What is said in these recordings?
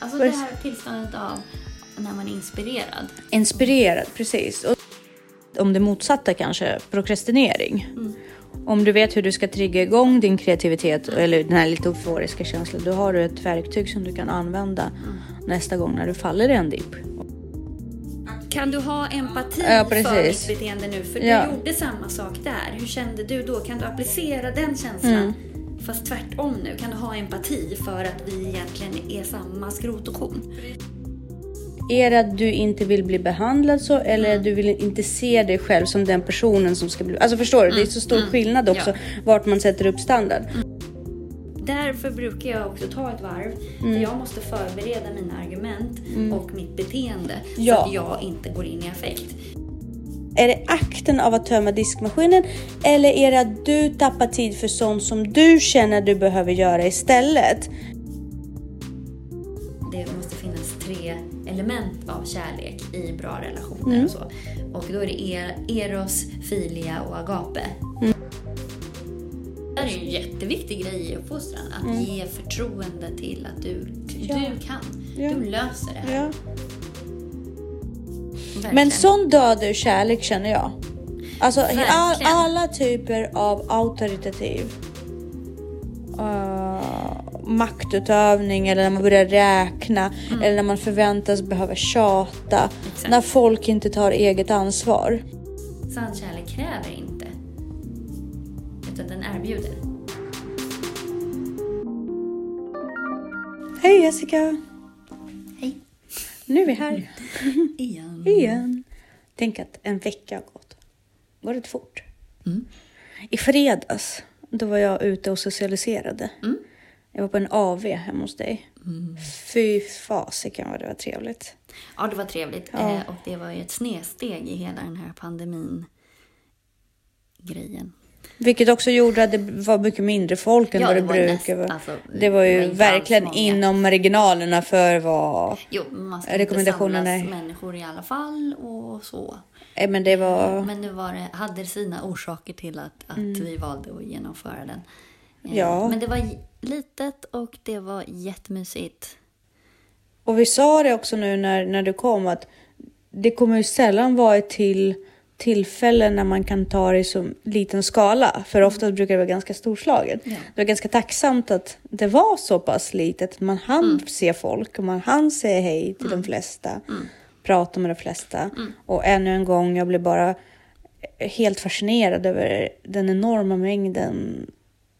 Alltså det här tillståndet av när man är inspirerad. Inspirerad, precis. Och om det motsatta kanske, prokrastinering. Mm. Om du vet hur du ska trigga igång din kreativitet eller den här lite euforiska känslan, då har du ett verktyg som du kan använda Mm. nästa gång när du faller i en dipp. Kan du ha empati Ja, för ditt beteende nu? För Ja. du gjorde samma sak där. Hur kände du då? Kan du applicera den känslan? Mm. Fast tvärtom nu. Kan du ha empati för att vi egentligen är samma skrot och korn? Är det att du inte vill bli behandlad så eller Mm. du vill inte se dig själv som den personen som ska bli... Alltså förstår du? Det är så stor skillnad också Mm. Ja. vart man sätter upp standard. Därför brukar jag också ta ett varv Mm. där jag måste förbereda mina argument och mitt beteende Ja. så att jag inte går in i affekt. Är det akten av att tömma diskmaskinen eller är det att du tappar tid för sånt som du känner du behöver göra istället? Det måste finnas tre element av kärlek i bra relationer Mm. och så. Och då är det er, eros, filia och agape. Mm. Det här är en jätteviktig grej i uppfostran. Att ge förtroende till att du, Ja. du kan. Ja. Du löser det här. Ja. Verkligen. Men sån dödar kärlek känner jag. Alltså all, alla typer av auktoritativ uh, maktutövning eller när man börjar räkna eller när man förväntas behöva tjata. Mm. Exakt. När folk inte tar eget ansvar. Sann kärlek kräver inte. Utan den erbjuder. Hej Jessica! Nu är vi här Igen. igen. Tänk att en vecka har gått. Går det fort? Mm. I fredags, då var jag ute och socialiserade. Mm. Jag var på en AV hemma hos dig. Fy fasiken vad det var trevligt. Ja, det var trevligt. Ja. Eh, och det var ju ett snedsteg i hela den här pandemin grejen. Vilket också gjorde att det var mycket mindre folk än Ja, vad det det brukar vara. alltså, det var ju det inte verkligen inom marginalerna för vad... Jo, man ska inte Rekommendationerna samlas är- människor i alla fall och så. Eh, Men det var... Men nu var det, hade sina orsaker till att, att vi valde att genomföra den. Eh, Mm. Ja. Men det var litet och det var jättemysigt. Och vi sa det också nu när, när du kom att det kommer ju sällan vara till tillfällen när man kan ta det i så liten skala. För ofta brukar det vara ganska storslaget. Ja. Det var ganska tacksamt att det var så pass litet. Man hann se folk och man hann säga hej till de flesta. Prata med de flesta. Och ännu en gång, jag blev bara helt fascinerad över den enorma mängden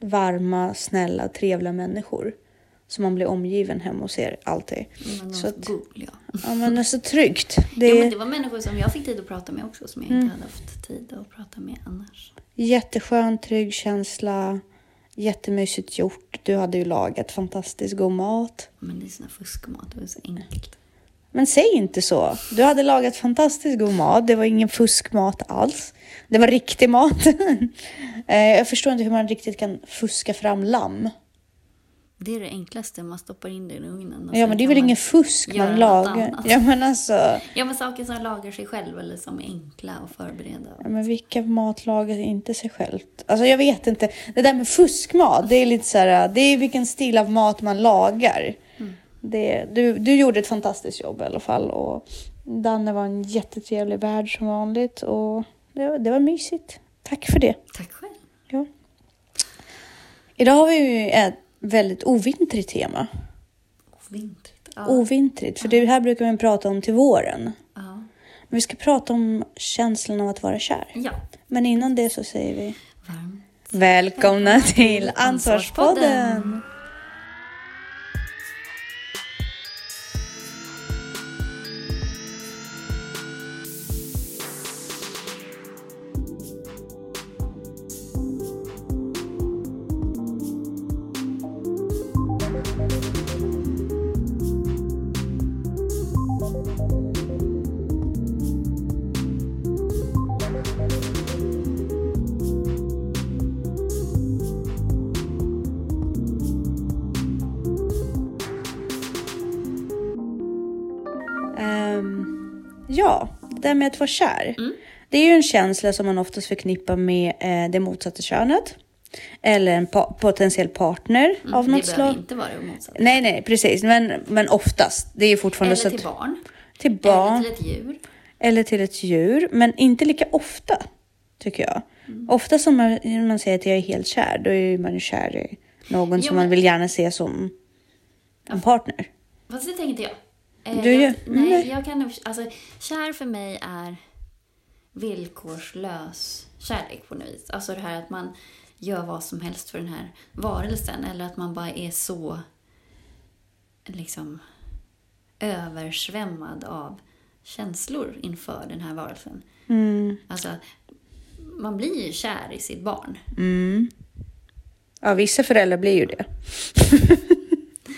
varma, snälla, trevliga människor. Som man blir omgiven hemma hos er alltid. Men Så så att- Google, ja. Ja men det är så tryggt. Det är men det var människor som jag fick tid att prata med också som jag Mm. inte hade haft tid att prata med annars. jätteskön, trygg känsla. Jättemysigt gjort. Du hade ju lagat fantastiskt god mat. Men det är sån här fuskmat, det var så enkelt. Men säg inte så. Du hade lagat fantastiskt god mat. Det var ingen fuskmat alls. Det var riktig mat. Eh, Jag förstår inte hur man riktigt kan fuska fram lamm. Det är det enklaste, man stoppar in det i ugnen. Ja men det är väl ingen fusk man lagar. Ja men alltså. Ja, men saker som lagar sig själv eller som är enkla att förbereda. Ja, men vilka mat lagar inte sig självt? Alltså jag vet inte. Det där med fuskmat, det är lite så här, det är vilken stil av mat man lagar. Det, du, du gjorde ett fantastiskt jobb i alla fall och Danne var en jättetrevlig värd som vanligt och det, var- det var mysigt. Tack för det. Tack själv. Ja. Idag har vi ju ett väldigt ovintrigt tema. Vintrigt. Ja. Ovintrigt, för det här brukar vi prata om till våren. ja. Men vi ska prata om känslan av att vara kär. ja. Men innan det så säger vi Varmt. Välkomna till Ansvarspodden! Det där med att vara kär. Det är ju en känsla som man oftast förknippar med eh, det motsatta könet. Eller en pa potentiell partner Mm, av något det behöver slag. inte vara det motsatta. Nej, nej, precis. Men, men oftast. Det är fortfarande Eller att, till barn. till barn. Eller till ett djur. eller till ett djur, men inte lika ofta, tycker jag. Ofta som man, man säger att jag är helt kär, då är man ju kär i någon Jo, som men- man vill gärna se som en partner. Fast det tänker inte jag. Eh, Du jag, gör- nej, jag kan nog... Alltså, kär för mig är villkorslös kärlek på något vis. Alltså det här att man gör vad som helst för den här varelsen. Eller att man bara är så liksom översvämmad av känslor inför den här varelsen. Mm. Alltså, man blir ju kär i sitt barn. Ja, vissa föräldrar blir ju det.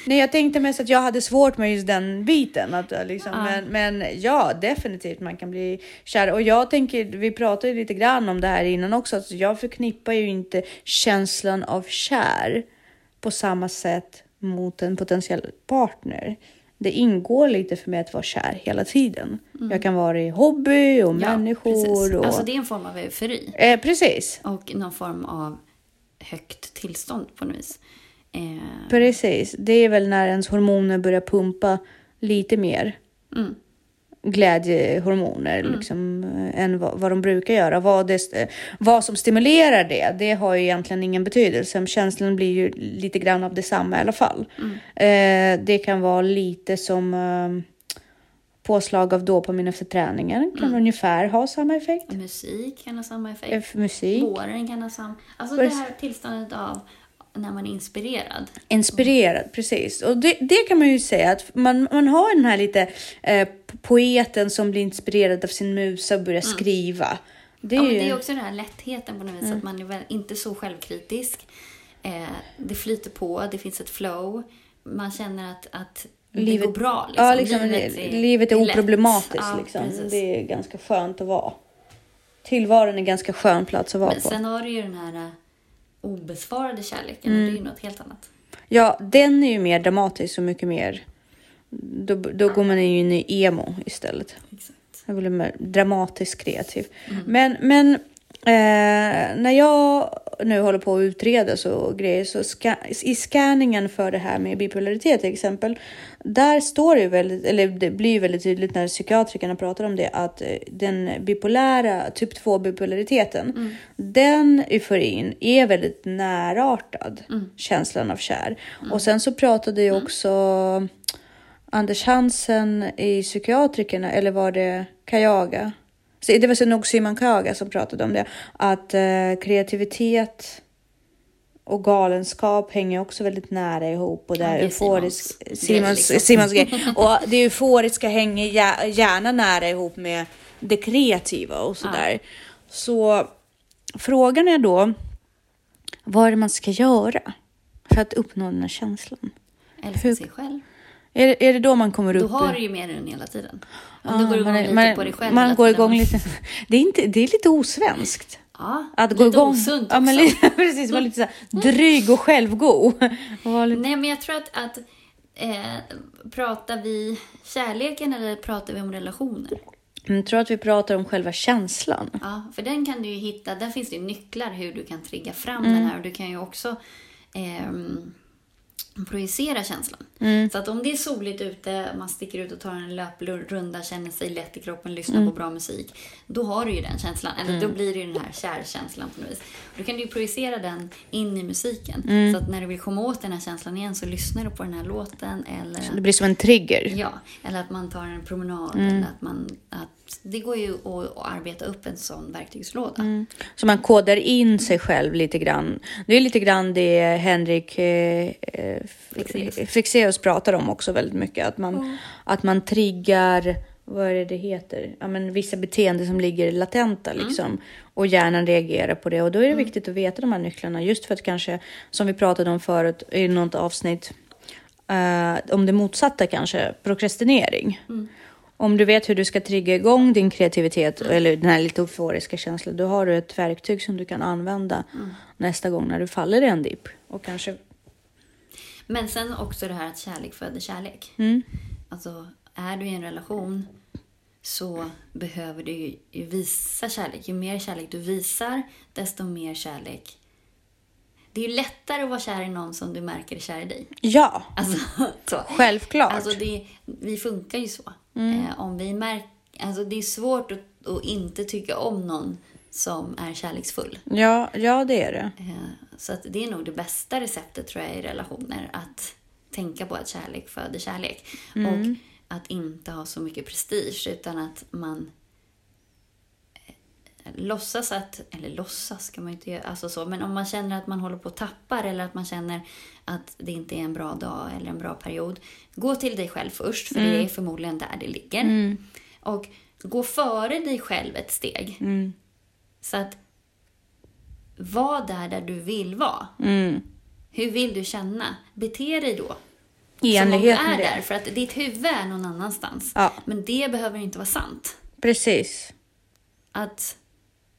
Nej, jag tänkte mest att jag hade svårt med just den biten. Att, eh, liksom, Ja. men, men ja, definitivt man kan bli kär. Och jag tänker, vi pratade lite grann om det här innan också, att jag förknippar ju inte känslan av kär på samma sätt mot en potentiell partner. Det ingår lite för mig att vara kär hela tiden. Jag kan vara i hobby och människor. precis. Och... Alltså det är en form av eufori. eh, precis. Och någon form av högt tillstånd på något vis. Eh, Precis, det är väl när ens hormoner börjar pumpa lite mer mm. glädjehormoner liksom, eh, än vad, vad de brukar göra. Vad, det, vad som stimulerar det, det har ju egentligen ingen betydelse. Känslan blir ju lite grann av detsamma i alla fall. Eh, det kan vara lite som eh, påslag av dopamin efter träningen. Kan ungefär ha samma effekt. Musik kan ha samma effekt. för Musik. Våren kan ha samma... Alltså Precis. det här tillståndet av när man är inspirerad. Inspirerad, precis. Och det, det kan man ju säga att man, man har den här lite eh, poeten som blir inspirerad av sin musa och börjar skriva. Det är, Ja, ju, det är också den här lättheten på något vis. Att man är väl inte så självkritisk. Eh, det flyter på, det finns ett flow. Man känner att, att det Livet- går bra. Liksom. ja, liksom, livet är, livet är oproblematiskt. Ja, liksom. precis. Det är ganska skönt att vara. Tillvaron är en ganska skön plats att vara Men på. sen har du ju den här eh, obesvarade kärleken och Mm. det är ju något helt annat. Ja, den är ju mer dramatisk och mycket mer... Då, då går man in i emo istället. Exakt. Jag blir mer dramatiskt kreativ. Mm. Men, men eh, när jag nu håller på att utreda så grejer så ska, i scanningen för det här med bipolaritet till exempel. Där står det väldigt, eller det blir väldigt tydligt när psykiatrikerna pratar om det att eh, den bipolära typ 2 bipolariteten, den euforin är väldigt närartad känslan av kär. Och sen så pratade ju också Anders Hansen i Psykiatrikerna, eller var det Kajaga? Så Det var så nog Simon Kajaga som pratade om det. Att eh, kreativitet och galenskap hänger också väldigt nära ihop. Och Ja, där det är euforisk, Simons Simons, liksom. Simons grej. Och det euforiska hänger gär- gärna nära ihop med det kreativa och sådär. Så frågan är då, vad är det man ska göra för att uppnå den här känslan? Älska Hur- sig själv. Är, det- är det då man kommer upp Då har du ju med dig den hela tiden. Om Ja, du går igång man- lite man, på dig själv Man går igång lite. Det är, inte, det är lite osvenskt. Ja, Att lite gå igång. osunt också. ja, men lite, precis, vara lite så här dryg och självgod. Lite, Nej, men jag tror att, att eh, pratar vi kärleken eller pratar vi om relationer? jag tror att vi pratar om själva känslan. Ja, för den kan du ju hitta, där finns det ju nycklar hur du kan trigga fram Mm. den här och du kan ju också ehm, projicera känslan. Mm. Så att om det är soligt ute, man sticker ut och tar en löprunda, känner sig lätt i kroppen, lyssnar Mm. på bra musik. Då har du ju den känslan, eller då blir det ju den här kärkänslan på något vis. Då kan du ju projicera den in i musiken. Mm. Så att när du vill komma åt den här känslan igen så lyssnar du på den här låten eller Det blir som en trigger. Ja, eller att man tar en promenad. Mm. Eller att man, att det går ju att, att arbeta upp en sån verktygslåda. Mm. Så man kodar in sig själv lite grann. Det är lite grann det Henrik eh, eh, Fexeus. Fexeus pratar om också väldigt mycket. Att man, att man triggar, vad är det det heter? Ja, men vissa beteenden som ligger latenta liksom. Och hjärnan reagerar på det. Och då är det viktigt att veta de här nycklarna. Just för att kanske, som vi pratade om förut i något avsnitt, eh, om det motsatta kanske, prokrastinering. Om du vet hur du ska trigga igång din kreativitet eller den här lite euforiska känslan, då har du ett verktyg som du kan använda nästa gång när du faller i en dipp. Och kanske... Men sen också det här att kärlek föder kärlek. Mm. Alltså, är du i en relation så behöver du ju visa kärlek. Ju mer kärlek du visar, desto mer kärlek det är ju lättare att vara kär i någon som du märker är kär i dig. Ja, Alltså, så. självklart. Alltså det, vi funkar ju så. Mm. Eh, om vi märk, alltså det är svårt att, att inte tycka om någon som är kärleksfull. Ja, ja, det är det. Eh, så att det är nog det bästa receptet tror jag i relationer. Att tänka på att kärlek föder kärlek. Mm. Och att inte ha så mycket prestige utan att man låtsas att, eller låtsas ska man ju inte göra, alltså så, men om man känner att man håller på att tappa eller att man känner att det inte är en bra dag eller en bra period. Gå till dig själv först, för det är förmodligen där det ligger. Och gå före dig själv ett steg. Mm. Så att var där där du vill vara. Mm. Hur vill du känna? Bete dig då. I enlighet är med där, det. för att ditt huvud är någon annanstans. Ja. Men det behöver inte vara sant. Precis. Att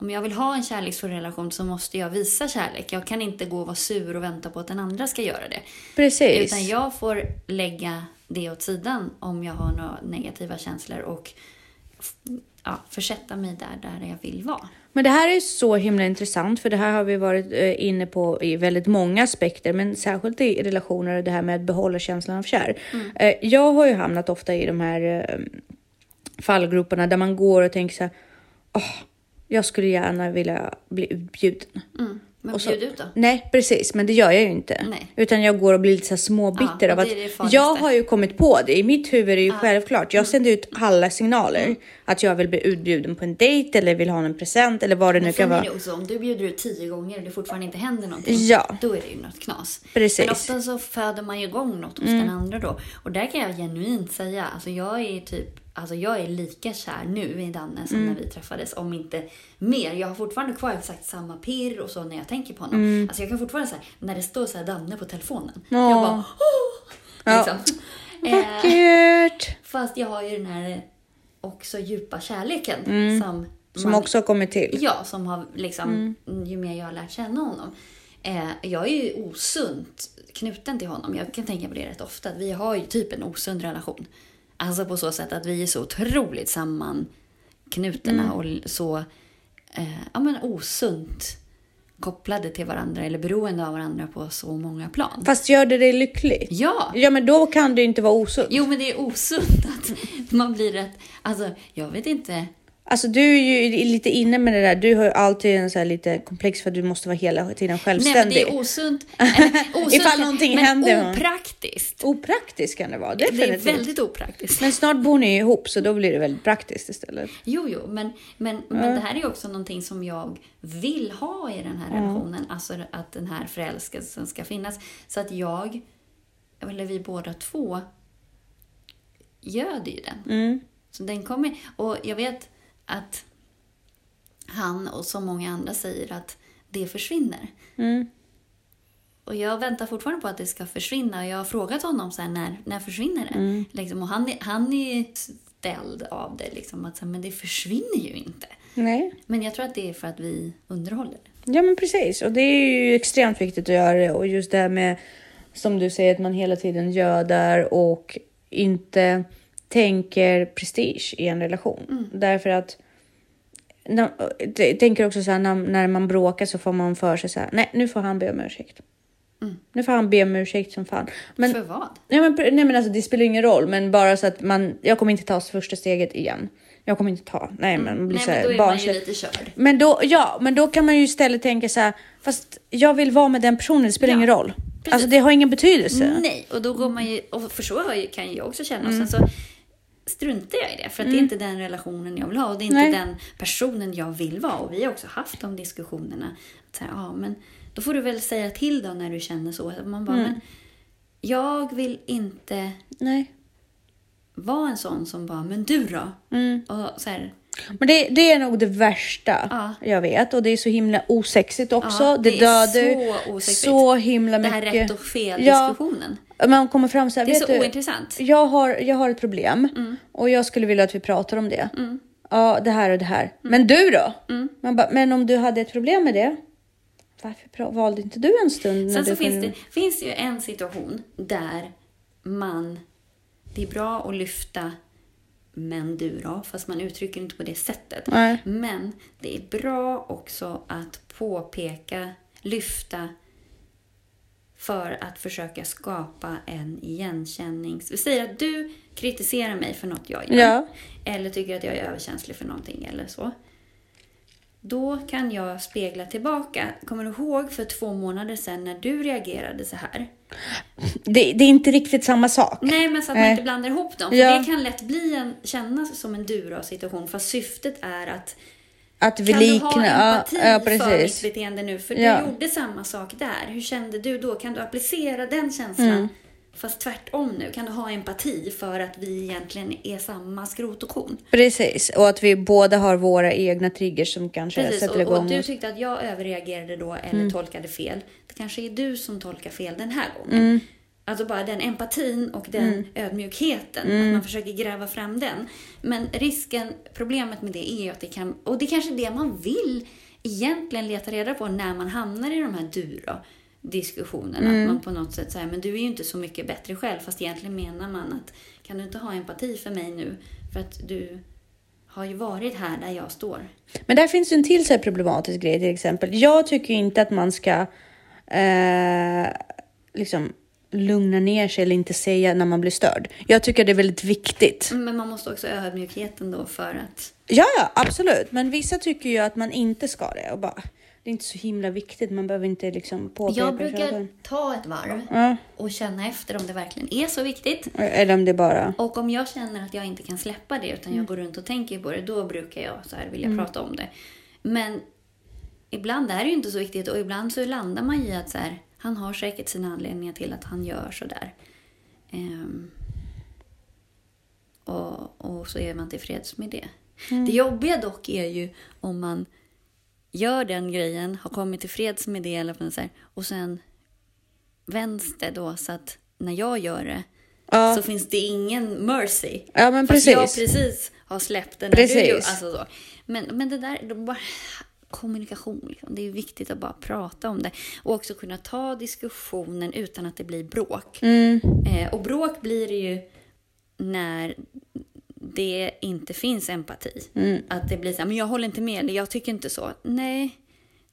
om jag vill ha en kärleksfull relation så måste jag visa kärlek. Jag kan inte gå och vara sur och vänta på att den andra ska göra det. Precis. Utan jag får lägga det åt sidan om jag har några negativa känslor och ja, försätta mig där, där jag vill vara. Men det här är så himla intressant för det här har vi varit eh, inne på i väldigt många aspekter, men särskilt i relationer och det här med att behålla känslan av kär. Eh, Jag har ju hamnat ofta i de här eh, fallgroparna där man går och tänker så här, "Åh, jag skulle gärna vilja bli utbjuden. Mm. Men så- bjud ut då. Nej, precis, men det gör jag ju inte. Nej. Utan jag går och blir lite så småbitter Ja, av att jag har ju kommit på det. I mitt huvud är det ju självklart. Jag sänder ut alla signaler. Mm. Att jag vill bli utbjuden på en dejt eller vill ha en present eller vad det nu Men kan sen är vara. också, om du bjuder ut tio gånger och det fortfarande inte händer någonting, Ja. då är det ju något knas. Precis. Men ofta så föder man ju igång något hos Mm. den andra då. Och där kan jag genuint säga, alltså jag är typ Alltså jag är lika kär nu i Danne som Mm. när vi träffades, om inte mer. Jag har fortfarande kvar exakt samma pirr och så när jag tänker på honom. Mm. Alltså jag kan fortfarande säga när det står så här Danne på telefonen. Ja. Jag bara Åh! Ja. Liksom. Eh, fast jag har ju den här också djupa kärleken som, Mm. Som man också har kommit till. Ja, som har liksom, Mm. ju mer jag har lärt känna honom. Eh, jag är ju osunt knuten till honom. Jag kan tänka på det rätt ofta. Vi har ju typ en osund relation. Alltså på så sätt att vi är så otroligt sammanknutna Mm. och så eh, ja, men osunt kopplade till varandra eller beroende av varandra på så många plan. Fast gör det dig lycklig? Ja! Ja, men då kan det ju inte vara osunt. Jo, men det är osunt att man blir rätt... Alltså, jag vet inte. Alltså du är ju lite inne med det där. Du har ju alltid en så här lite komplex för att du måste vara hela tiden Nej, men självständig. det är osunt. eller, osunt Ifall någonting men händer. opraktiskt. Opraktiskt kan det vara, Det är definitivt. väldigt opraktiskt. Men snart bor ni ihop så då blir det väldigt praktiskt istället. Jo, jo, men, men, men det här är ju också någonting som jag vill ha i den här relationen. Alltså att den här förälskelsen ska finnas. Så att jag, eller vi båda två, göder ju den. Mm. Så den kommer, och jag vet att han och så många andra säger att det försvinner. Mm. Och jag väntar fortfarande på att det ska försvinna. Och jag har frågat honom så här, när, när försvinner det? Mm. Liksom, och han, han är ju ställd av det. Liksom, att, så här, men det försvinner ju inte. Nej. Men jag tror att det är för att vi underhåller. Ja men precis och det är ju extremt viktigt att göra det och just det här med som du säger att man hela tiden gödar och inte tänker prestige i en relation. Därför att jag tänker också så här när, när man bråkar så får man för sig så här nej nu får han be om ursäkt. Nu får han be om ursäkt som fan. Men, för vad? nej, men, nej men alltså det spelar ingen roll men bara så att man, jag kommer inte ta första steget igen. Jag kommer inte ta, nej men man blir Nej, så men här då är man ju barnslig. lite körd. Men då, ja, men då kan man ju istället tänka så här, fast jag vill vara med den personen, det spelar Ja, ingen roll. precis. Alltså det har ingen betydelse. Nej, och då går man ju, och för så kan ju jag också känna. Mm. Och sen så struntar jag i det, för att det är inte den relationen jag vill ha. Och det är inte Nej. den personen jag vill vara. Och vi har också haft de diskussionerna. Att så här, ja, men då får du väl säga till då när du känner så. Att Man bara, Mm. men jag vill inte Nej. vara en sån som bara, men du då? Mm. Och så här, Men det, det är nog det värsta Ja. jag vet och det är så himla osexigt också. Ja, det, det är dödar så osexigt. så himla det här mycket. rätt och fel Ja. Man kommer fram så här, Det är så du, ointressant. jag har, jag har ett problem Mm. och jag skulle vilja att vi pratar om det. Ja, det här och det här. Men du då? Mm. Man bara, men om du hade ett problem med det, varför valde inte du en stund? Sen så finns det, finns ju en situation där man... Det är bra att lyfta men du då, fast man uttrycker inte på det sättet. Nej. Men det är bra också att påpeka, lyfta för att försöka skapa en igenkännings... Vi säger att du kritiserar mig för något jag gör. Ja. Eller tycker att jag är överkänslig för någonting eller så. Då kan jag spegla tillbaka. Kommer du ihåg för två månader sedan när du reagerade så här? Det, det är inte riktigt samma sak. Nej, men så att man Nej. inte blandar ihop dem. För Ja. det kan lätt bli en, kännas som en du-situation. Fast syftet är att Att vi kan du liknar. ha Ja, empati ja, för mitt precis. beteende nu? För Ja. du gjorde samma sak där. Hur kände du då? Kan du applicera den känslan? Mm. Fast tvärtom nu. Kan du ha empati för att vi egentligen är samma skrot och korn? Precis, och att vi båda har våra egna triggers som kanske Precis, sätter och, igång och du tyckte att jag överreagerade då eller Mm. tolkade fel. Det kanske är du som tolkar fel den här gången. Mm. Alltså bara den empatin och den ödmjukheten, Mm. att man försöker gräva fram den. Men risken, problemet med det är ju att det kan, och det är kanske det man vill egentligen leta reda på när man hamnar i de här dura diskussionerna. Mm. Att man på något sätt säger, men du är ju inte så mycket bättre själv. Fast egentligen menar man att, kan du inte ha empati för mig nu? För att du har ju varit här där jag står. Men där finns ju en till så problematisk grej till exempel. Jag tycker inte att man ska eh, liksom lugna ner sig eller inte säga när man blir störd. Jag tycker det är väldigt viktigt. Men man måste också ödmjukheten då för att... Ja, ja, absolut. Men vissa tycker ju att man inte ska det och bara det är inte så himla viktigt. Man behöver inte liksom påpeka. Jag brukar ta ett varv Ja, och känna efter om det verkligen är så viktigt. eller om det bara. Och om jag känner att jag inte kan släppa det utan jag går runt och tänker på det, då brukar jag så här vilja prata om det. Men ibland är det ju inte så viktigt och ibland så landar man i att så här, han har säkert sina anledningar till att han gör så där. Ehm, och, och så är man tillfreds med det. Det jobbiga dock är ju om man gör den grejen, har kommit tillfreds med det eller så här, och sen vänds det då så att när jag gör det Ja. så finns det ingen mercy. Ja, men Fast jag precis. precis har släppt den. Precis. Du, alltså så. Men, men det där, bara, kommunikation, liksom. det är viktigt att bara prata om det. Och också kunna ta diskussionen utan att det blir bråk. Mm. Eh, och bråk blir det ju när det inte finns empati. Mm. Att det blir så här, men jag håller inte med, eller jag tycker inte så. Nej,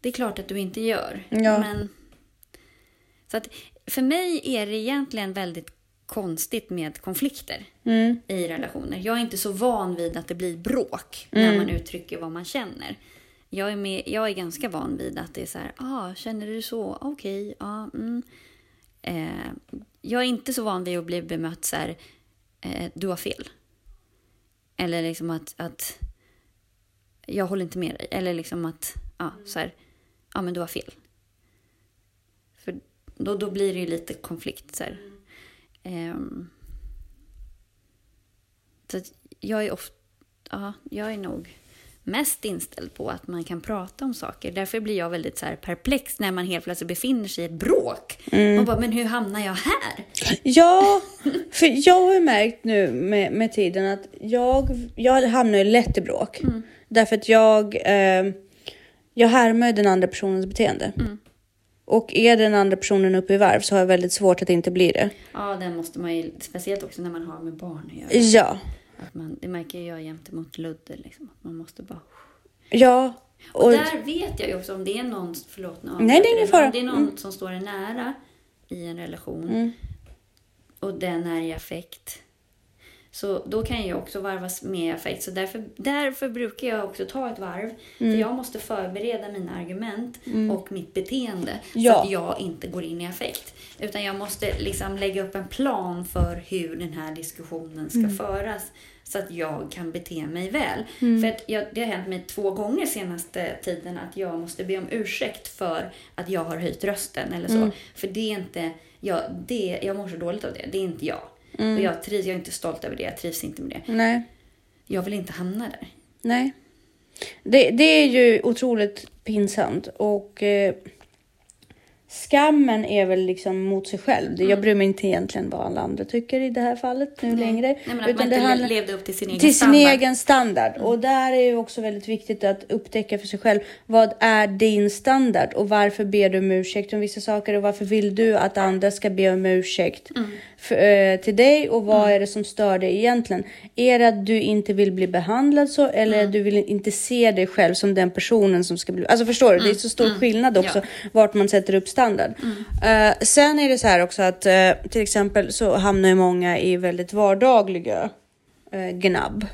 det är klart att du inte gör. Ja. Men, så att för mig är det egentligen väldigt konstigt med konflikter Mm. i relationer. Jag är inte så van vid att det blir bråk när man uttrycker vad man känner. Jag är, med, jag är ganska van vid att det är så här, ah, känner du så? Okej, ja, mm. eh, Jag är inte så van vid att bli bemött så här, eh, du har fel. Eller liksom att, att jag håller inte med dig. Eller liksom att, ja, så här, ja men du har fel. För då, då blir det ju lite konflikt så här. Ehm, så att jag är ofta, ja, jag är nog mest inställd på att man kan prata om saker. Därför blir jag väldigt så här perplex när man helt plötsligt befinner sig i ett bråk. Man bara, men hur hamnar jag här? Ja, för jag har ju märkt nu med, med tiden att jag, jag hamnar ju lätt i bråk. Därför att jag, eh, jag härmar den andra personens beteende. Och är den andra personen uppe i varv så har jag väldigt svårt att inte bli det. Ja, den måste man ju, speciellt också när man har med barn att göra. Ja, Att man, det märker jag gentemot Ludde, liksom, att man måste bara... ja. Och, Och, där vet jag ju också om det är någon, förlåt nu Nej, det är ingen fara. Om det är någon Mm. som står en nära i en relation Mm. och den är i affekt. Så då kan jag också varvas med affekt. Så därför, därför brukar jag också ta ett varv. För Mm. jag måste förbereda mina argument och mitt beteende. Ja. Så att jag inte går in i affekt. Utan jag måste liksom lägga upp en plan för hur den här diskussionen ska Mm. föras. Så att jag kan bete mig väl. Mm. För att jag, det har hänt mig två gånger senaste tiden att jag måste be om ursäkt för att jag har höjt rösten eller så. Mm. För det är inte, jag, det, jag mår så dåligt av det. Det är inte jag. Mm. Och jag, trivs, jag är inte stolt över det, jag trivs inte med det. nej. Jag vill inte hamna där. Nej. Det, det är ju otroligt pinsamt och eh, skammen är väl liksom mot sig själv. Det- Jag bryr mig inte egentligen vad alla andra tycker i det här fallet nu längre. Nej, men att man det inte handlar- levde upp till sin egen till sin standard. Mm. egen standard. Och där är ju också väldigt viktigt att upptäcka för sig själv. Vad är din standard och varför ber du om ursäkt om vissa saker och varför vill du att andra ska be om ursäkt Mm. För, eh, till dig och vad är det som stör dig egentligen? Är det att du inte vill bli behandlad så eller Mm. du vill inte se dig själv som den personen som ska bli... Alltså förstår du? Det är så stor skillnad också Mm. Ja. vart man sätter upp standard. standard. Eh, sen är det så här också att eh, till exempel så hamnar ju många i väldigt vardagliga eh, gnabb.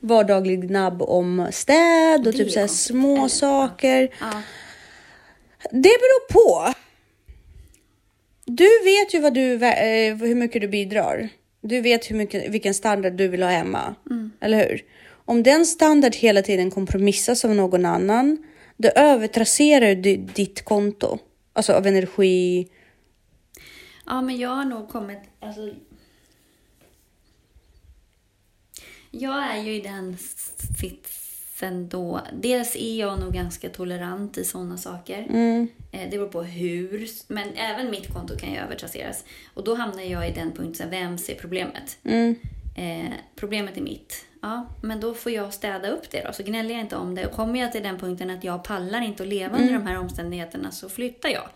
Vardaglig gnabb om städ och Det typ så små saker. Ja. Det beror på. Vet ju vad du, eh, hur mycket du bidrar. Du vet hur mycket, vilken standard du vill ha hemma. Eller hur? Om den standard hela tiden kompromissas av någon annan, då övertrasserar du ditt konto. Alltså av energi. Ja, men jag har nog kommit... Alltså, jag är ju i den sitsen då... Dels är jag nog ganska tolerant i sådana saker. Mm. Eh, Det beror på hur. Men även mitt konto kan ju övertrasseras. Och då hamnar jag i den punkten, vem ser problemet? Mm. Eh, problemet är mitt. Ja, men då får jag städa upp det då. Så gnäller jag inte om det. Och kommer jag till den punkten att jag pallar inte att leva under de här omständigheterna så flyttar jag.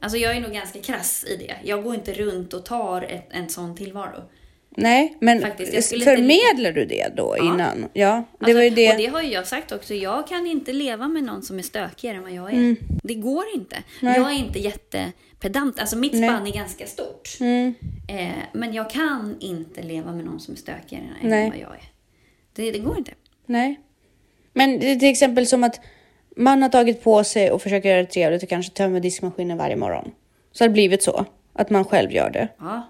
Alltså jag är nog ganska krass i det. Jag går inte runt och tar ett, en sån tillvaro. Nej, men Faktiskt, skulle inte- förmedlar du det då innan? Ja, det var ju Alltså, det. Och det har ju jag sagt också. Jag kan inte leva med någon som är stökigare än vad jag är. Mm. Det går inte. Jag är inte jättepedant. Alltså mitt spann är ganska stort. Mm. Eh, men jag kan inte leva med någon som är stökigare än Nej. vad jag är. Det, det går inte. Nej. Men det är till exempel som att man har tagit på sig och försöker göra det trevligt och kanske tömmer diskmaskinen varje morgon. Så har det blivit så. Att man själv gör det. Ja,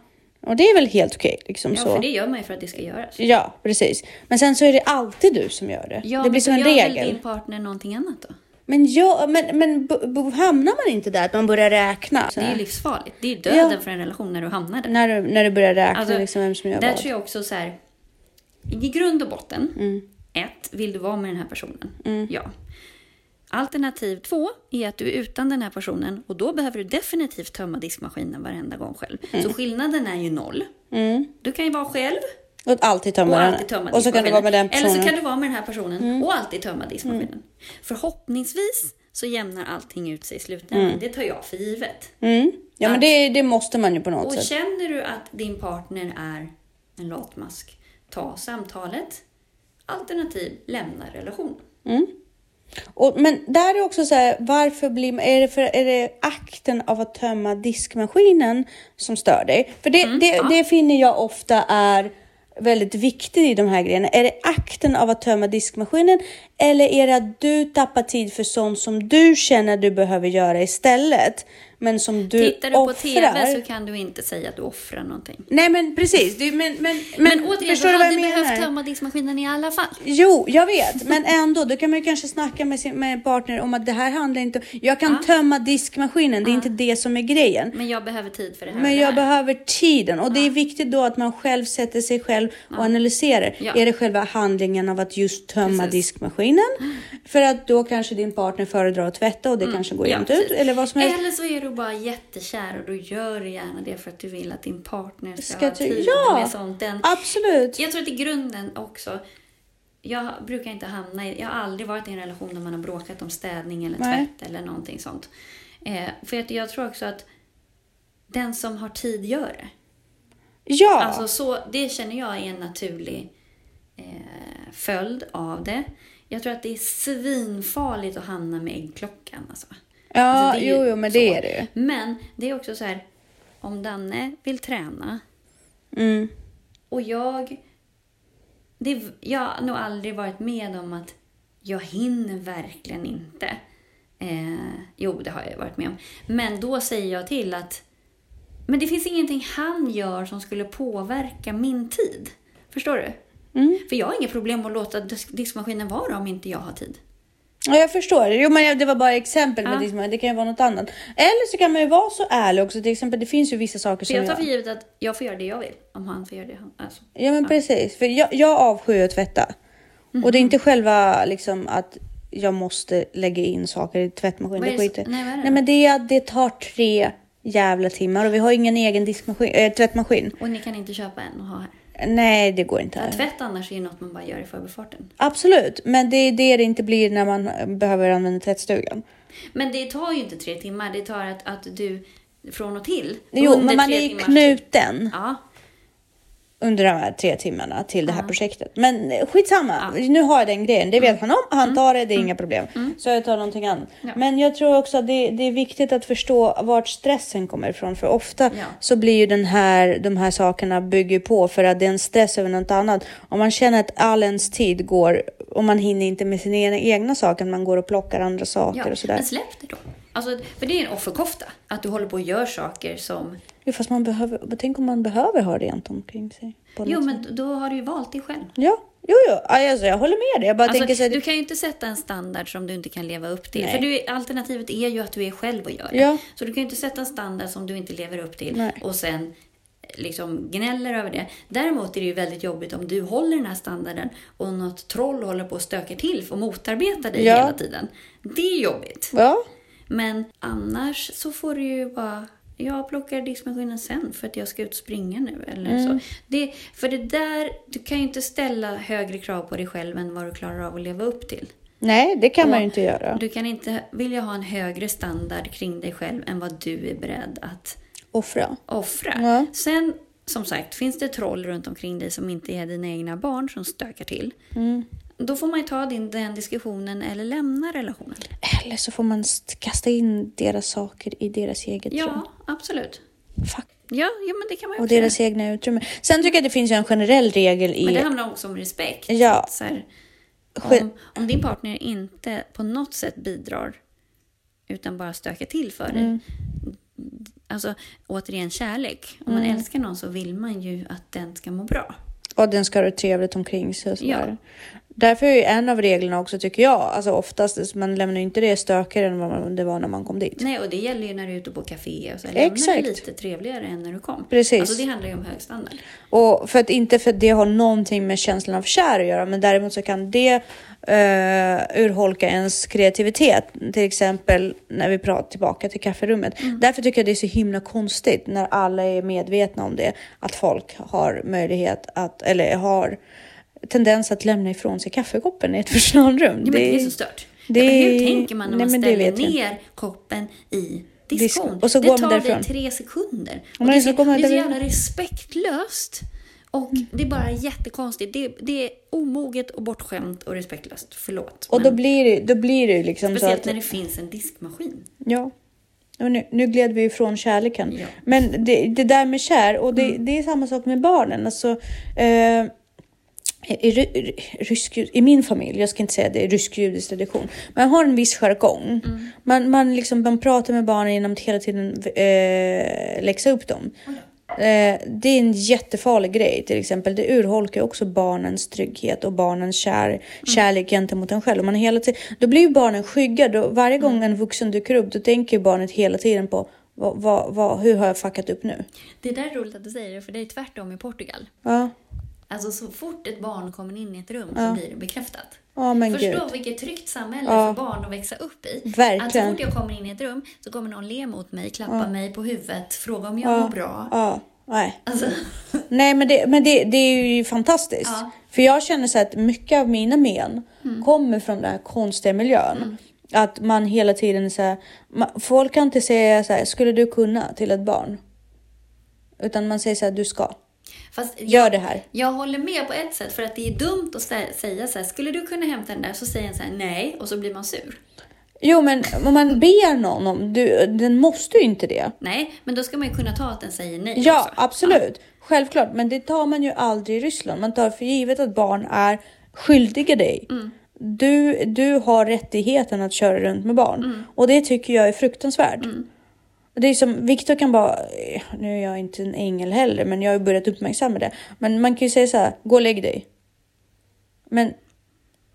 Och det är väl helt okej. liksom ja så. för det gör man ju för att det ska göras. Ja, precis. Men sen så är det alltid du som gör det. Ja, det men blir som en gör väl regel. din partner någonting annat då? Men, ja, men, men hamnar man inte där att man börjar räkna? Så Det är livsfarligt. Det är döden Ja. för en relation när du hamnar där. när, du, när du börjar räkna Alltså, liksom vem som gör Där vad. tror jag också så här. I grund och botten. Mm. Ett, vill du vara med den här personen? Ja. Alternativ två är att du är utan den här personen och då behöver du definitivt tömma diskmaskinen varenda gång själv. Så skillnaden är ju noll. Mm. Du kan ju vara själv Och alltid tömma och alltid tömma Och så kan du vara med den Eller personen. så kan du vara med den här personen och alltid tömma diskmaskinen. Förhoppningsvis så jämnar allting ut sig i slutändan. Det tar jag för givet. Mm. Ja, men det, det måste man ju på något Och sätt. känner du att din partner är en latmask, ta samtalet. Alternativ, lämna relationen. Och, men där är också så här, varför blir är det, för, är det akten av att tömma diskmaskinen som stör dig? För det, Mm, det, det finner jag ofta är väldigt viktigt i de här grejerna. Är det akten av att tömma diskmaskinen eller är det att du tappar tid för sånt som du känner du behöver göra istället? Men som du Tittar du på TV så kan du inte säga att du offrar någonting. Nej men precis, det, men, men, men, Men, återigen, förstår du du vad hade jag menar? behövt tömma diskmaskinen i alla fall. Jo, jag vet, men ändå, då kan man ju kanske snacka med sin med partner om att det här handlar inte Jag kan tömma diskmaskinen, det är inte det som är grejen. Men jag behöver tid för det här. Men det jag här. behöver tiden och det är viktigt då att man själv sätter sig själv och analyserar. Ja. Är det själva handlingen av att just tömma Precis. diskmaskinen? För att då kanske din partner föredrar att tvätta och det kanske går Mm. Ja, jämnt ut. Eller vad som helst. Eller så är du bara jättekär och då gör du gärna det för att du vill att din partner ska, Ska ha tid ja. med sånt. Den, Absolut. Jag tror att i grunden också, jag brukar inte hamna i, jag har aldrig varit i en relation där man har bråkat om städning eller Nej. tvätt eller någonting sånt. Eh, för att jag tror också att den som har tid gör det. Ja. Alltså så, det känner jag är en naturlig eh, följd av det. Jag tror att det är svinfarligt att hamna med äggklockan. Alltså. Ja, Alltså, jo, jo, men så. det är det ju. Men det är också så här, om Danne vill träna Mm. och jag... Det, jag har nog aldrig varit med om att jag hinner verkligen inte. Eh, jo, det har jag varit med om. Men då säger jag till att men det finns ingenting han gör som skulle påverka min tid. Förstår du? Mm. För jag har inga problem att låta disk- diskmaskinen vara om inte jag har tid. Ja, jag förstår. Jo, men det var bara exempel med Ja. diskmaskinen. Det kan ju vara något annat. Eller så kan man ju vara så ärlig också. Till exempel, det finns ju vissa saker För som jag tar för givet att jag får göra det jag vill. Om han får göra det han... Alltså. Ja men precis, för jag, jag avskyr att tvätta. Och det är inte själva liksom att jag måste lägga in saker i tvättmaskinen. Det det skiter. nej, det? nej men det är att det tar tre jävla timmar och vi har ingen egen diskmaskin, äh, tvättmaskin. Och ni kan inte köpa en och ha här. Nej det går inte. Ja, tvätt annars är något man bara gör i förbifarten. Absolut, men det är det det inte blir när man behöver använda tvättstugan. Men det tar ju inte tre timmar. Det tar att, att du från och till. Jo, men man är ju knuten. Ja. Under de här tre timmarna till det här projektet. Men eh, skitsamma, nu har jag den grejen. Det vet han om, han tar det, det är inga problem. Så jag tar någonting annat. Ja. Men jag tror också att det, det är viktigt att förstå vart stressen kommer ifrån. För ofta Ja. så blir ju den här, de här sakerna bygger på för att det är en stress över något annat. Om man känner att all ens tid går och man hinner inte med sina egna, saker, man går och plockar andra saker Ja, och sådär. men släpp det då. Alltså, för det är en offerkofta. Att du håller på och gör saker som... Jo, fast man behöver, tänk om man behöver ha rent omkring sig. Jo, sätt. men då har du ju valt dig själv. Ja, jo, jo. Alltså, jag håller med dig. Jag bara tänker så Alltså, här, du kan ju inte sätta en standard som du inte kan leva upp till. Nej. För du, alternativet är ju att du är själv och gör det. Ja. Så du kan ju inte sätta en standard som du inte lever upp till Nej. och sen liksom gnäller över det. Däremot är det ju väldigt jobbigt om du håller den här standarden och något troll håller på att stöka till och motarbeta dig Ja. hela tiden. Det är jobbigt. Ja, Men annars så får du ju bara... Jag plockar diskmaskinen sen för att jag ska ut och springa nu. Eller Mm. så. Det, för det där, du kan ju inte ställa högre krav på dig själv än vad du klarar av att leva upp till. nej, det kan man Och ju inte göra. Du kan inte vilja ha en högre standard kring dig själv än vad du är beredd att Offra. offra. Ja. Sen, som sagt, finns det troll runt omkring dig som inte är dina egna barn som stökar till. Mm. Då får man ju ta din, den diskussionen eller lämna relationen. Eller så får man st- kasta in deras saker i deras eget rum. Ja, absolut. Fuck. Ja, ja, men det kan man ju Och göra. deras egna utrymme. Sen tycker jag att det finns ju en generell regel i... Men det handlar också om respekt. Ja. Så här, om, om din partner inte på något sätt bidrar utan bara stökar till för dig. Mm. Alltså återigen kärlek. Om man Mm. älskar någon så vill man ju att den ska må bra. Och den ska ha det trevligt omkring sig och sådär. Ja. Därför är ju en av reglerna också, tycker jag, alltså oftast, man lämnar ju inte det stökigare än vad det var när man kom dit. Nej, och det gäller ju när du är ute på café och så. Lämna Exakt. det lite trevligare än när du kom. Precis. Alltså det handlar ju om hög standard. Och för att inte för att det har någonting med känslan av kär att göra, men däremot så kan det uh, urholka ens kreativitet. Till exempel när vi pratar tillbaka till kafferummet. Därför tycker jag det är så himla konstigt när alla är medvetna om det, att folk har möjlighet att, eller har tendens att lämna ifrån sig kaffekoppen i ett personalrum. Ja, men det är så stört. det- Det, men hur tänker man när nej, man det ställer ner koppen i Diskon. så det tar dig tre sekunder. Och det, är så det är så jävla respektlöst. Och det är bara jättekonstigt. Det, det är omoget och bortskämt och respektlöst. Förlåt. Och då blir det, då blir det liksom så speciellt att... när det finns en diskmaskin. Ja. Och nu, nu gled vi ifrån kärleken. Ja. Men det, det där med kär, och det, Mm. det är samma sak med barnen. Alltså, eh, i, ry- rysk, I min familj, jag ska inte säga det är rysk-judisk tradition, man har en viss jargong. Mm. Man, man, liksom, man pratar med barnen genom att hela tiden eh, läxa upp dem. Eh, det är en jättefarlig grej till exempel. Det urholkar också barnens trygghet och barnens kär, kärlek gentemot en själv. Och Man hela tiden, då blir ju barnen skygga. Då, varje gång en vuxen dyker upp då tänker ju barnet hela tiden på vad, vad, vad, hur har jag fuckat upp nu? Det där är roligt att du säger det, för det är tvärtom i Portugal. Ja, Alltså så fort ett barn kommer in i ett rum så blir det bekräftat. men Förstå gud. vilket tryggt samhälle Ja. för barn att växa upp i. Verkligen. Att så fort jag kommer in i ett rum så kommer någon le mot mig, klappa mig på huvudet, fråga om jag Ja. mår bra. Ja, nej. Alltså, Nej, men det, men det, det är ju fantastiskt. Ja. Mm. För jag känner så att mycket av mina men kommer från den här konstiga miljön. Att man hela tiden så här, folk kan inte säga så här, skulle du kunna till ett barn? Utan man säger så här, du ska. Fast Gör jag, det här. jag håller med på ett sätt för att det är dumt att säga så här, skulle du kunna hämta den där? Så säger en så här, nej, och så blir man sur. Jo, men om man ber någon om, du, den måste ju inte det. Nej, men då ska man ju kunna ta att den säger nej Ja, också. absolut. Självklart, men det tar man ju aldrig i Ryssland. Man tar för givet att barn är skyldiga dig. Mm. Du, du har rättigheten att köra runt med barn Mm. och det tycker jag är fruktansvärt. Det är som Viktor kan bara, eh, nu är jag inte en ängel heller, men jag har börjat uppmärksamma det. Men man kan ju säga så här, gå och lägg dig. Men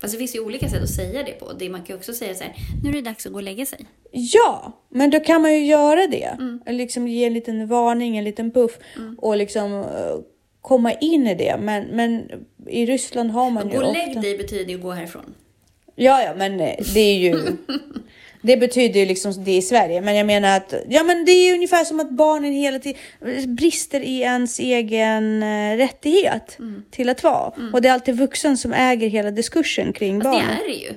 Fast det finns ju olika sätt att säga det på. Det, man kan ju också säga så här, nu är det dags att gå och lägga sig. Ja, men då kan man ju göra det. Mm. Liksom ge en liten varning, en liten puff och liksom eh, komma in i det. Men, men i Ryssland har man ju Gå och ofta... lägg dig betyder ju gå härifrån. Ja, ja, men eh, det är ju... Det betyder ju liksom det i Sverige, men jag menar att ja, men det är ungefär som att barnen hela tiden brister i ens egen eh, rättighet Mm. till att vara. Och det är alltid vuxen som äger hela diskursen kring Fast barnen. det är det ju.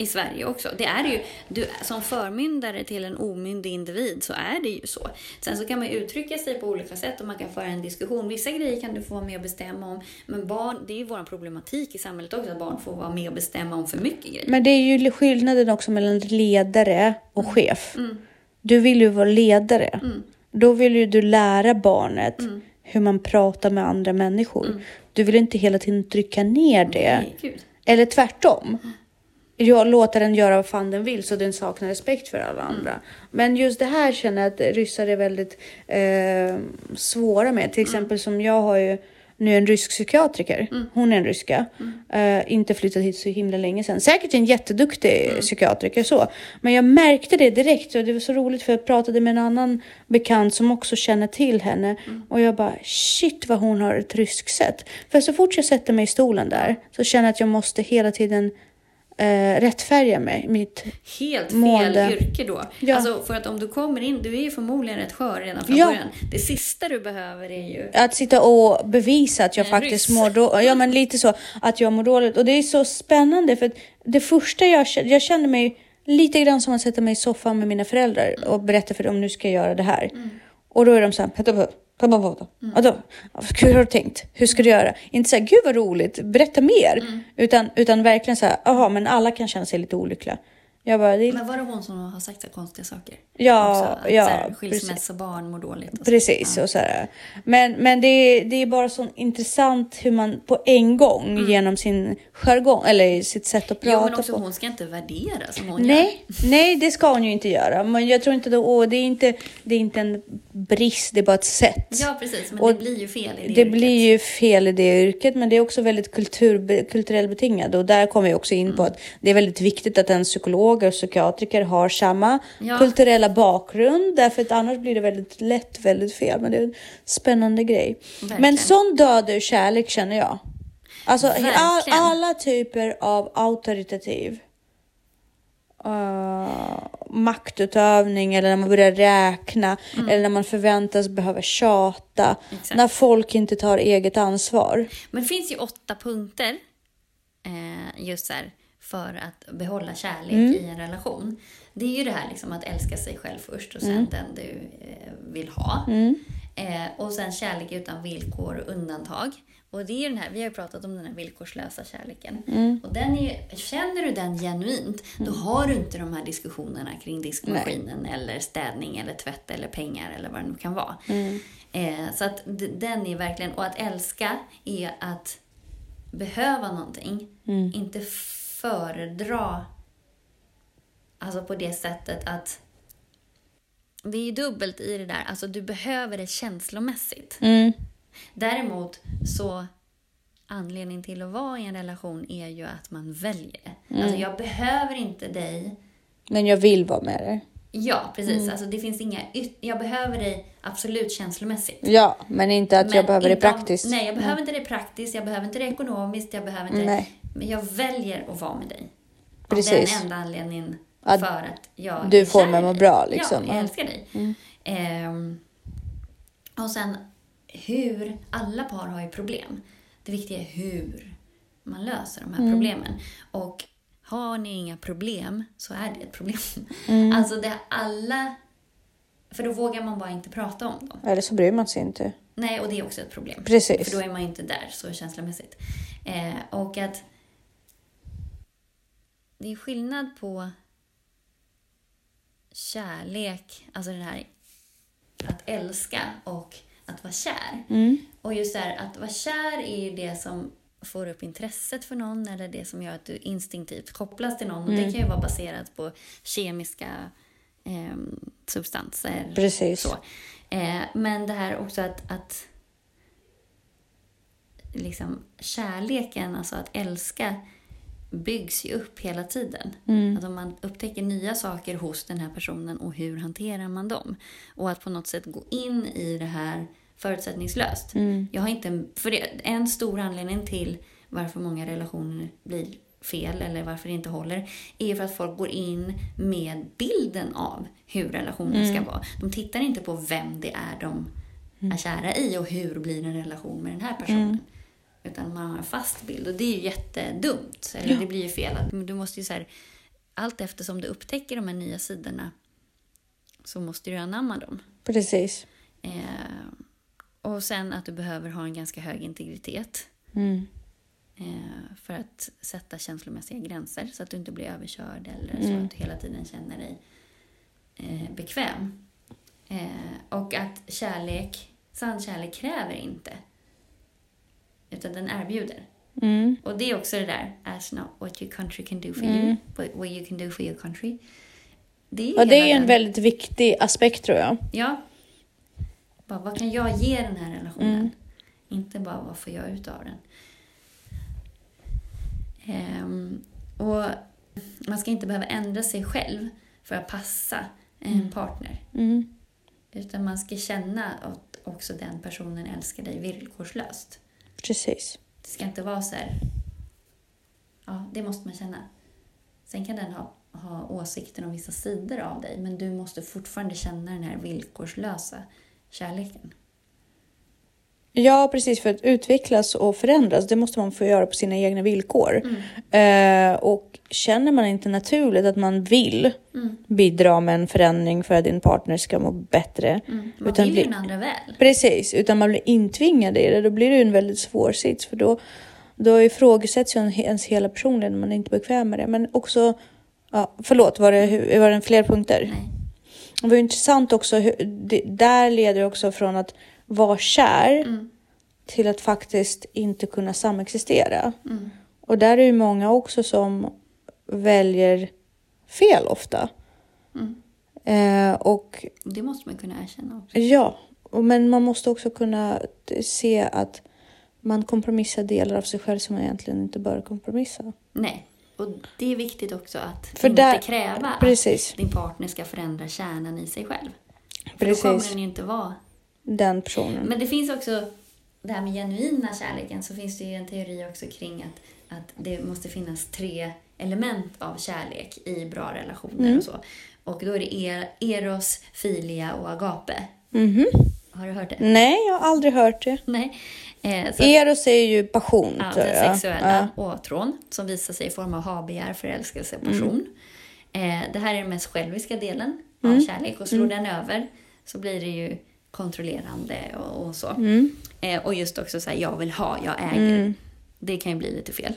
I Sverige också. Det är ju. Du, som förmyndare till en omyndig individ så är det ju så. Sen så kan man uttrycka sig på olika sätt och man kan föra en diskussion. Vissa grejer kan du få vara med och bestämma om. Men barn, det är ju vår problematik i samhället också, att barn får vara med och bestämma om för mycket grejer. Men det är ju skillnaden också mellan ledare och chef. Du vill ju vara ledare. Då vill ju du lära barnet hur man pratar med andra människor. Du vill inte hela tiden trycka ner det. Nej. Eller tvärtom. Jag låter den göra vad fan den vill så den saknar respekt för alla andra. Men just det här känner jag att ryssar är väldigt eh, svåra med. Till exempel som jag har ju nu en rysk psykiatriker. Hon är en ryska. Eh, inte flyttat hit så himla länge sedan. Säkert en jätteduktig psykiatriker så. Men jag märkte det direkt och det var så roligt för jag pratade med en annan bekant som också känner till henne. Och jag bara shit vad hon har ett ryskt sätt. För så fort jag sätter mig i stolen där så känner jag att jag måste hela tiden eh, rättfärdiga mig. Mitt, Helt fel Mående. yrke då. Ja. Alltså för att om du kommer in, du är ju förmodligen rätt skör redan från Ja. början. Det sista du behöver är ju... att sitta och bevisa att jag En faktiskt ryss. mår dåligt. Ja, men lite så. Att jag mår dåligt. Och det är så spännande för det första jag kände, jag kände mig lite grann som att sätta mig i soffan med mina föräldrar och berätta för dem nu ska jag göra det här. Och då är de så här, "Petter, Petter, Petter, Petter." Ja, då, hur har du tänkt? Hur ska du göra? Inte så här, gud vad roligt, berätta mer. Utan, utan verkligen så här, jaha, men alla kan känna sig lite olyckliga. Jag bara, det Men var det hon som har sagt så konstiga saker? Ja, Också, att ja, så här, precis. skilsmässa, barn mår dåligt. Och så. Precis, och så här. Men, men det, är, det är bara så intressant hur man på en gång genom sin jargong eller sitt sätt att prata Jo, men också på. hon ska inte värdera som hon Nej, nej, det ska hon ju inte göra. Men jag tror inte det, åh, det, är inte, det är inte en brist, det är bara ett sätt. Ja, precis. Men Och det blir ju fel i det, Det yrket. blir ju fel i det yrket, men det är också väldigt kultur, kulturellt betingat. Och där kommer vi också in Mm. på att det är väldigt viktigt att en psykolog och psykiatriker har samma Ja. kulturella bakgrund. Därför att annars blir det väldigt lätt väldigt fel. Men det är en spännande grej. Verkligen. Men sån död ur kärlek känner jag. Alltså all, alla typer av auktoritativ uh, maktutövning eller när man börjar räkna eller när man förväntas behöva tjata. Mm. Exakt. När folk inte tar eget ansvar. Men det finns ju åtta punkter eh, just så här, för att behålla kärlek Mm. i en relation. Det är ju det här liksom att älska sig själv först och sen den du eh, vill ha. Mm. Eh, och sen kärlek utan villkor och undantag. Och det är den här, vi har ju pratat om den här villkorslösa kärleken. Mm. Och den är känner du den genuint, då har du inte de här diskussionerna kring diskmaskinen eller städning eller tvätt eller pengar eller vad det nu kan vara. Eh, så att den är verkligen, och att älska är att behöva någonting, inte föredra Alltså på det sättet att det är ju dubbelt i det där. Alltså du behöver det känslomässigt. Mm. Däremot så anledningen till att vara i en relation är ju att man väljer det. Alltså jag behöver inte dig. Men jag vill vara med dig. Ja, precis. Alltså det finns inga Jag behöver dig absolut känslomässigt. Ja, men inte att jag Men behöver det inte om- praktiskt. Nej, jag behöver inte det praktiskt. Jag behöver inte det ekonomiskt. Jag behöver inte Nej. Men jag väljer att vara med dig. Av Precis. den enda anledningen Att för att jag du får mig i må dig. bra, liksom. Ja, jag Ja. älskar dig. Ehm, och sen hur, alla par har ju problem. Det viktiga är hur man löser de här Mm. problemen. Och har ni inga problem så är det ett problem. Mm. Alltså det är alla, för då vågar man bara inte prata om dem. Eller så bryr man sig inte. Nej, och det är också ett problem. Precis. För då är man ju inte där så känslomässigt. Eh, och att det är skillnad på kärlek, alltså den här att älska och att vara kär. Mm. Och just det här, att vara kär är ju det som får upp intresset för någon eller det som gör att du instinktivt kopplas till någon. Och Mm. det kan ju vara baserat på kemiska eh, substanser. Precis. Så. Eh, men det här också att, att liksom, kärleken, alltså att älska, byggs ju upp hela tiden. Mm. Alltså man upptäcker nya saker hos den här personen och hur hanterar man dem? Och att på något sätt gå in i det här förutsättningslöst. Mm. Jag har inte, för det, en stor anledning till varför många relationer blir fel eller varför det inte håller är för att folk går in med bilden av hur relationen Mm. ska vara. De tittar inte på vem det är de är kära i och hur blir en relation med den här personen. Mm. Utan man har en fast bild och det är ju jättedumt. Eller det blir ju fel. Du måste ju så här allt eftersom du upptäcker de här nya sidorna så måste du anamma dem. Precis. Eh, och sen att du behöver ha en ganska hög integritet. Mm. Eh, för att sätta känslomässiga gränser så att du inte blir överkörd eller så Mm. att du hela tiden känner dig eh, bekväm. Eh, och att kärlek, sann kärlek kräver inte. Utan den erbjuder. Mm. Och det är också det där, ask not what your country can do for Mm. you, but what you can do for your country. Det är, Och det är en den- väldigt viktig aspekt tror jag. Ja. Bara, vad kan jag ge den här relationen? Mm. Inte bara vad får jag ut av den. Ehm, och man ska inte behöva ändra sig själv för att passa en partner. Mm. Utan man ska känna att också den personen älskar dig villkorslöst. Precis. Det ska inte vara så här... Ja, det måste man känna. Sen kan den ha, ha åsikter om vissa sidor av dig men du måste fortfarande känna den här villkorslösa kärleken. Ja, precis. För att utvecklas och förändras, det måste man få göra på sina egna villkor. Mm. Eh, och känner man inte naturligt att man vill Mm. bidra med en förändring för att din partner ska må bättre. Mm. Man Utan vill ju bli- den andra väl. Precis, utan man blir intvingad i det. Då blir det en väldigt svår sits. För då, då ifrågasätts ju en- ens hela personlighet när man är inte är bekväm med det. Men också, ja, förlåt, var det, var det fler punkter? Nej. Det var intressant också, hur, det, där leder det också från att vara kär Mm. till att faktiskt inte kunna samexistera. Mm. Och där är ju många också som väljer fel ofta. Mm. Eh, och Det måste man kunna erkänna också. ja, men man måste också kunna se att man kompromissar delar av sig själv som man egentligen inte bör kompromissa. Nej. Och det är viktigt också att För inte där- kräva Precis, att din partner ska förändra kärnan i sig själv. För Precis. då kommer den ju inte vara... den personen. Men det finns också, det här med genuina kärleken, så finns det ju en teori också kring att, att det måste finnas tre element av kärlek i bra relationer Mm. och så. Och då är det er, eros, filia och agape. Mhm. Har du hört det? Nej, jag har aldrig hört det. Nej. Eh, Eros är ju passion, ja, tror den jag. sexuella åtrån som visar sig i form av habegär, förälskelse och passion. Mm. Eh, det här är den mest själviska delen av kärlek och slår den över så blir det ju kontrollerande och, och så. Mm. Eh, och just också så här, jag vill ha, jag äger. Det kan ju bli lite fel.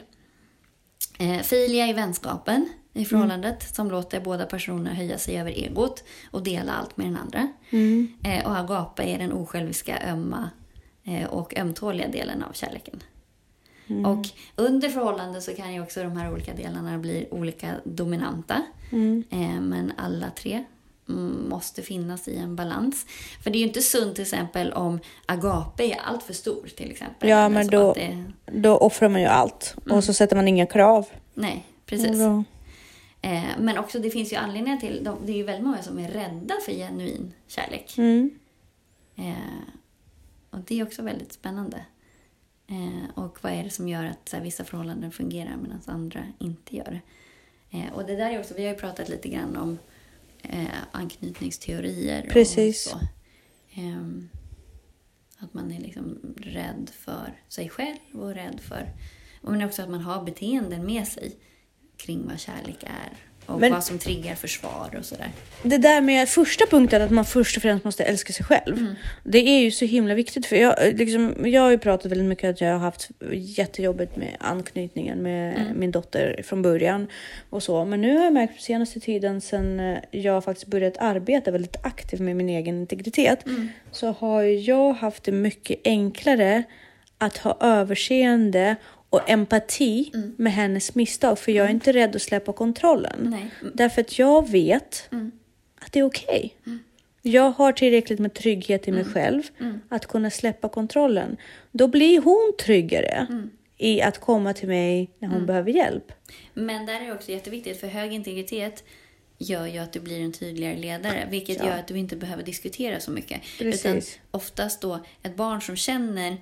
Eh, filia är vänskapen i förhållandet som låter båda personer höja sig över egot och dela allt med den andra. Mm. Eh, och agape är den osjälviska, ömma och ömtåliga delen av kärleken. Mm. Och under förhållandet så kan ju också de här olika delarna bli olika dominanta. Mm. Eh, men alla tre mm, måste finnas i en balans. För det är ju inte sunt till exempel om agape är allt för stor till exempel. Ja, men då- Det, Då offrar man ju allt och så sätter man inga krav. nej, precis. Då- Eh, men också det finns ju anledningar till, de, det är ju väldigt många som är rädda för genuin kärlek. Mm. Och det är också väldigt spännande. Eh, och vad är det som gör att här, vissa förhållanden fungerar medan andra inte gör det? Eh, och det där är också, vi har ju pratat lite grann om eh, anknytningsteorier. Precis. Och så. Ehm, att man är liksom rädd för sig själv och rädd för... Men också att man har beteenden med sig kring vad kärlek är. Och Men- vad som triggar försvar och sådär. Det där med första punkten, att man först och främst måste älska sig själv. Mm. Det är ju så himla viktigt. För jag, liksom, jag har ju pratat väldigt mycket att jag har haft jättejobbigt med anknytningen med Mm. min dotter från början. och så. Men nu har jag märkt på senaste tiden, sen jag faktiskt börjat arbeta väldigt aktivt med min egen integritet, Mm. så har jag haft det mycket enklare att ha överseende och empati Mm. med hennes misstag. För jag är inte rädd att släppa kontrollen. Nej. Mm. Därför att jag vet att det är okej. Jag har tillräckligt med trygghet i mig själv att kunna släppa kontrollen. Då blir hon tryggare i att komma till mig när hon behöver hjälp. Men där är det också jätteviktigt, för hög integritet gör ju att du blir en tydligare ledare, vilket Ja. gör att du inte behöver diskutera så mycket. Precis. Utan oftast då, ett barn som känner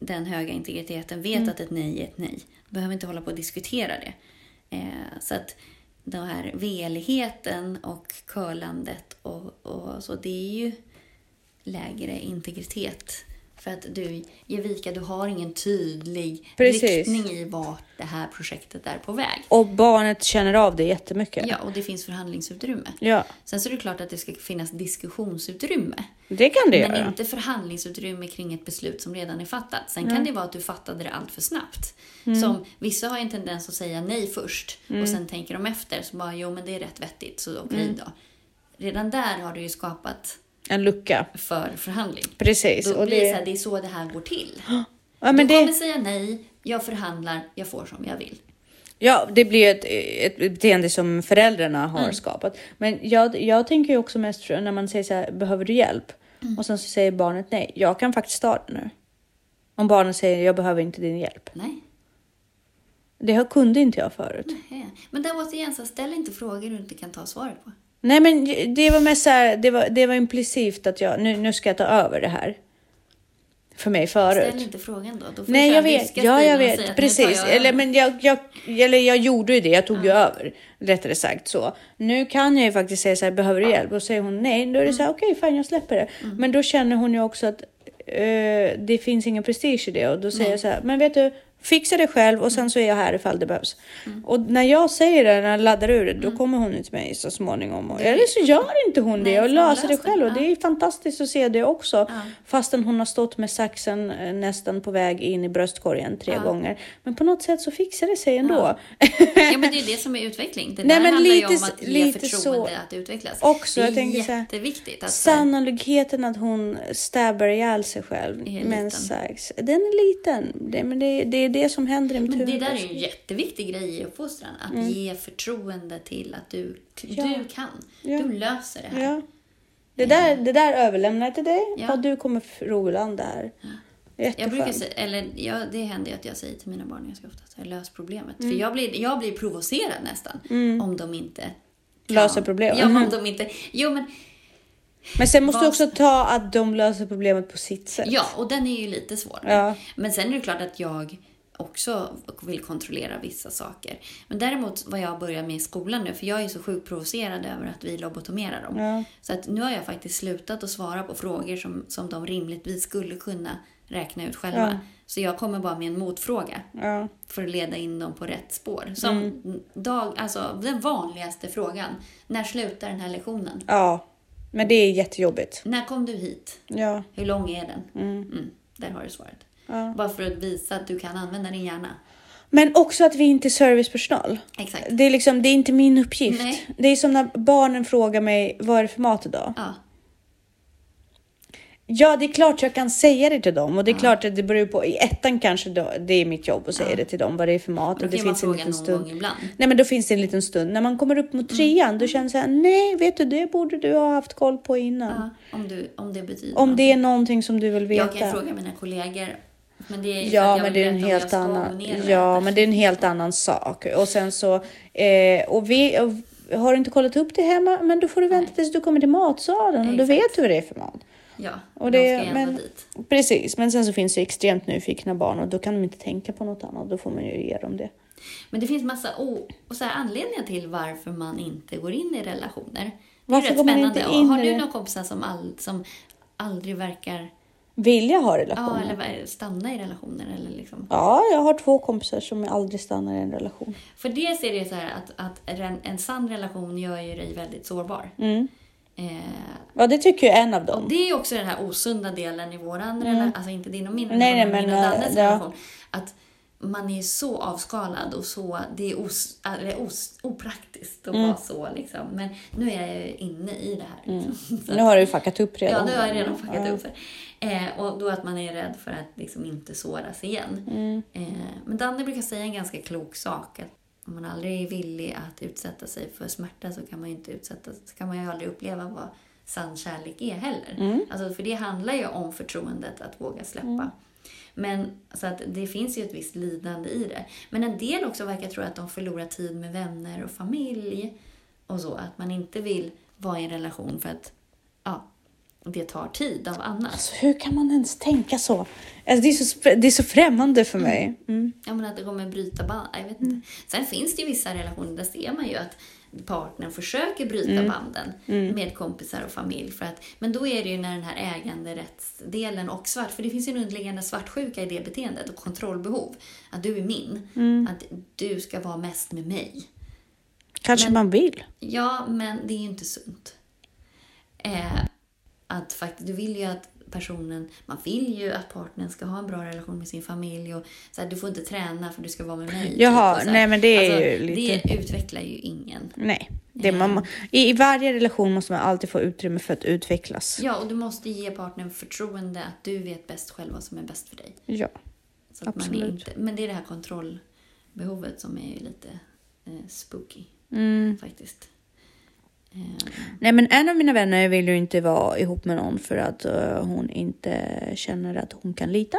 den höga integriteten vet att ett nej är ett nej. Behöver inte hålla på och diskutera det. Eh, så att den här veligheten och curlandet och, och så, det är ju lägre integritet För att du ger vika, du har ingen tydlig Precis. riktning i vart det här projektet är på väg. Och barnet känner av det jättemycket. Ja, och det finns förhandlingsutrymme. Ja, Sen så är det klart att det ska finnas diskussionsutrymme. det kan det Men göra. inte förhandlingsutrymme kring ett beslut som redan är fattat. Sen Mm. kan det vara att du fattade det allt för snabbt. Som, vissa har en tendens att säga nej först Mm. och sen tänker de efter. Så bara, jo men det är rätt vettigt, så okej Mm. då. Redan där har du ju skapat En lucka. för förhandling. Precis. Då och blir det, så här, det är så det här går till. ja, men du kommer det, säga nej, jag förhandlar, jag får som jag vill. ja, det blir ett, ett beteende som föräldrarna har Mm. skapat. Men jag, jag tänker ju också mest när man säger så här, behöver du hjälp? Mm. Och sen så säger barnet nej, jag kan faktiskt ta det nu. Om barnet säger jag behöver inte din hjälp. Nej. Det kunde inte jag förut. Nej. Men där återigen, så ställ inte frågor du inte kan ta svaret på. Nej, men det var mest så här, det var, det var implicit att jag nu, nu ska jag ta över det här. För mig förut. Ställ inte frågan då. då får Nej, jag vet. Ja, jag vet. Precis. jag Eller, men jag, jag, eller jag gjorde ju det. Jag tog ju över. Rättare sagt så. Nu kan jag ju faktiskt säga så här, behöver du hjälp? Och säger hon nej, då är det så här, okej, fine, jag släpper det. Mm. Men då känner hon ju också att eh, det finns ingen prestige i det. Och då säger jag så här, men vet du, fixa det själv och sen så är jag här ifall det behövs. Mm. Och när jag säger det, när jag laddar ur det, då kommer hon ut till mig så småningom. Och, eller så gör inte hon det och löser det själv. Och ja. det är fantastiskt att se det också. Ja. Fastän hon har stått med saxen eh, nästan på väg in i bröstkorgen tre Ja. gånger. Men på något sätt så fixar det sig ändå. Ja, men det är det som är utveckling. Det Nej, där men handlar lite ju om att ge lite förtroende så. att utvecklas. Också, det är jag jätteviktigt. Att, Sannolikheten att hon stabbar ihjäl sig själv med en sax, den är liten. Det, men det, det det som händer i mitt men det huvud. där är ju en jätteviktig grej i uppfostran. Att ge förtroende till att du, Mm. Ja. du kan. Ja. Du löser det här. Ja. Det, där, det där överlämnar jag till dig Ja. och du kommer ro i land det här. Jag brukar säga, eller ja, det händer ju att jag säger till mina barn ganska ofta att jag lös problemet. Mm. För jag blir, jag blir provocerad nästan om de inte kan. Löser problemet. Ja, om de inte... Jo, men Men sen måste du Vad- också ta att de löser problemet på sitt sätt. Ja, och den är ju lite svår. Ja. Men sen är det klart att jag också vill kontrollera vissa saker. Men däremot vad jag börjar med i skolan nu, för jag är så sjukt provocerad över att vi lobotomerar dem. Ja. Så att nu har jag faktiskt slutat att svara på frågor som, som de rimligtvis skulle kunna räkna ut själva. Ja. Så jag kommer bara med en motfråga Ja. för att leda in dem på rätt spår. Som Mm. dag, alltså den vanligaste frågan. När slutar den här lektionen? ja. Men det är jättejobbigt. När kom du hit? Ja. Hur lång är den? Mm, där har du svaret. Ja. Bara för att visa att du kan använda din hjärna. Men också att vi inte är servicepersonal. Exakt. Det är, liksom, det är inte min uppgift. Nej. Det är som när barnen frågar mig vad är det för mat idag? Ja. Ja, det är klart jag kan säga det till dem och det är klart att det beror på. I ettan kanske då, det är mitt jobb att säga det till dem vad det är för mat Då och det finns en liten stund. ibland. Nej, men då finns det en liten stund. När man kommer upp mot trean, då känns det så här, nej, vet du, det borde du ha haft koll på innan. Ja, om, du, om det betyder Om något. det är någonting som du vill veta. Jag kan fråga mina kollegor. Men det är Ja, men det är en helt annan. Ja, men det är en helt annan sak. Och sen så eh, och vi och, har du inte kollat upp det hemma, men då får du vänta tills du kommer till matsalen och då vet du vad det är för mat. Ja, Och de det- ska men- dit. Precis, men sen så finns det extremt nyfikna barn och då kan de inte tänka på något annat. Då får man ju ge dem det. Men det finns massa o- och så här anledningar till varför man inte går in i relationer. Det är Varför rätt går man spännande. har du några kompisar som, all, som aldrig verkar Vilja ha ja, relationer. eller ver- stanna i relationer? Eller liksom. Ja, jag har två kompisar som aldrig stannar i en relation. För dels är det så här att, att en, en sann relation gör ju dig väldigt sårbar. Mm. Eh, Ja, det tycker är en av dem. det är också den här osunda delen i våran relation, alltså inte din och min Mm. Nej, relation, nej, men men, min och Dannes ja. relation. Att man är så avskalad och så, det är os, eller os, opraktiskt att Mm. vara så liksom. Men nu är jag ju inne i det här. Liksom. Så Nu har du fuckat upp Ja, redan. nu har jag redan fuckat Ja. upp. Eh, och då att man är rädd för att liksom inte såras igen. Mm. Eh, men Danne brukar säga en ganska klok sak. Att om man aldrig är villig att utsätta sig för smärta så kan man ju, inte utsätta, så kan man ju aldrig uppleva vad sann kärlek är heller. Mm. Alltså, för det handlar ju om förtroendet att våga släppa. Men så att det finns ju ett visst lidande i det. Men en del också verkar tro att de förlorar tid med vänner och familj. Och så, att man inte vill vara i en relation för att ja, det tar tid av annat. Alltså, hur kan man ens tänka så? Alltså, det, är så det är så främmande för mig. Mm. Ja, men att det kommer bryta band. Jag vet inte. Sen finns det ju vissa relationer där ser man ju att partnern försöker bryta Mm. banden med kompisar och familj. För att, men då är det ju när den här äganderättsdelen och svart, för det finns ju en underliggande svartsjuka i det beteendet och kontrollbehov. Att du är min, Mm. att du ska vara mest med mig. Kanske Men- man vill. Ja, men det är ju inte sunt. Eh, att faktiskt, du vill ju att personen, man vill ju att partnern ska ha en bra relation med sin familj och så här, du får inte träna för du ska vara med mig. Jaha, typ, så här. nej, men det är alltså, ju lite- Det utvecklar ju ingen. Nej. Det, man, i, I varje relation måste man alltid få utrymme för att utvecklas. Ja, och du måste ge partnern förtroende att du vet bäst själv vad som är bäst för dig. Ja. Så Absolut. inte, men det är det här kontrollbehovet som är lite eh, spooky Mm. faktiskt. Eh, Nej men en av mina vänner vill ju inte vara ihop med någon för att eh, hon inte känner att hon kan lita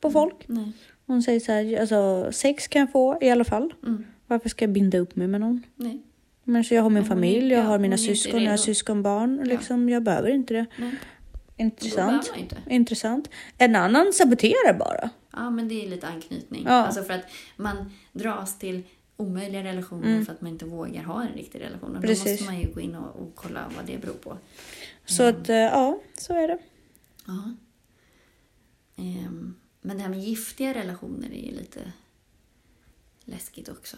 på folk. nej. Hon säger så här, alltså sex kan jag få i alla fall. Mm, Varför ska jag binda upp mig med någon? nej. Men så jag har min Men familj, jag ja, har mina syskon, jag har syskonbarn. Liksom, Jag behöver inte det. nej. Intressant. inte. Intressant. En annan saboterar bara. Ja, men det är lite anknytning. Ja. Alltså för att man dras till omöjliga relationer Mm. för att man inte vågar ha en riktig relation. Och Precis. då måste man ju gå in och, och kolla vad det beror på. Så att eh, ja, så är det. Ja. Ehm, men det här med giftiga relationer är ju lite läskigt också.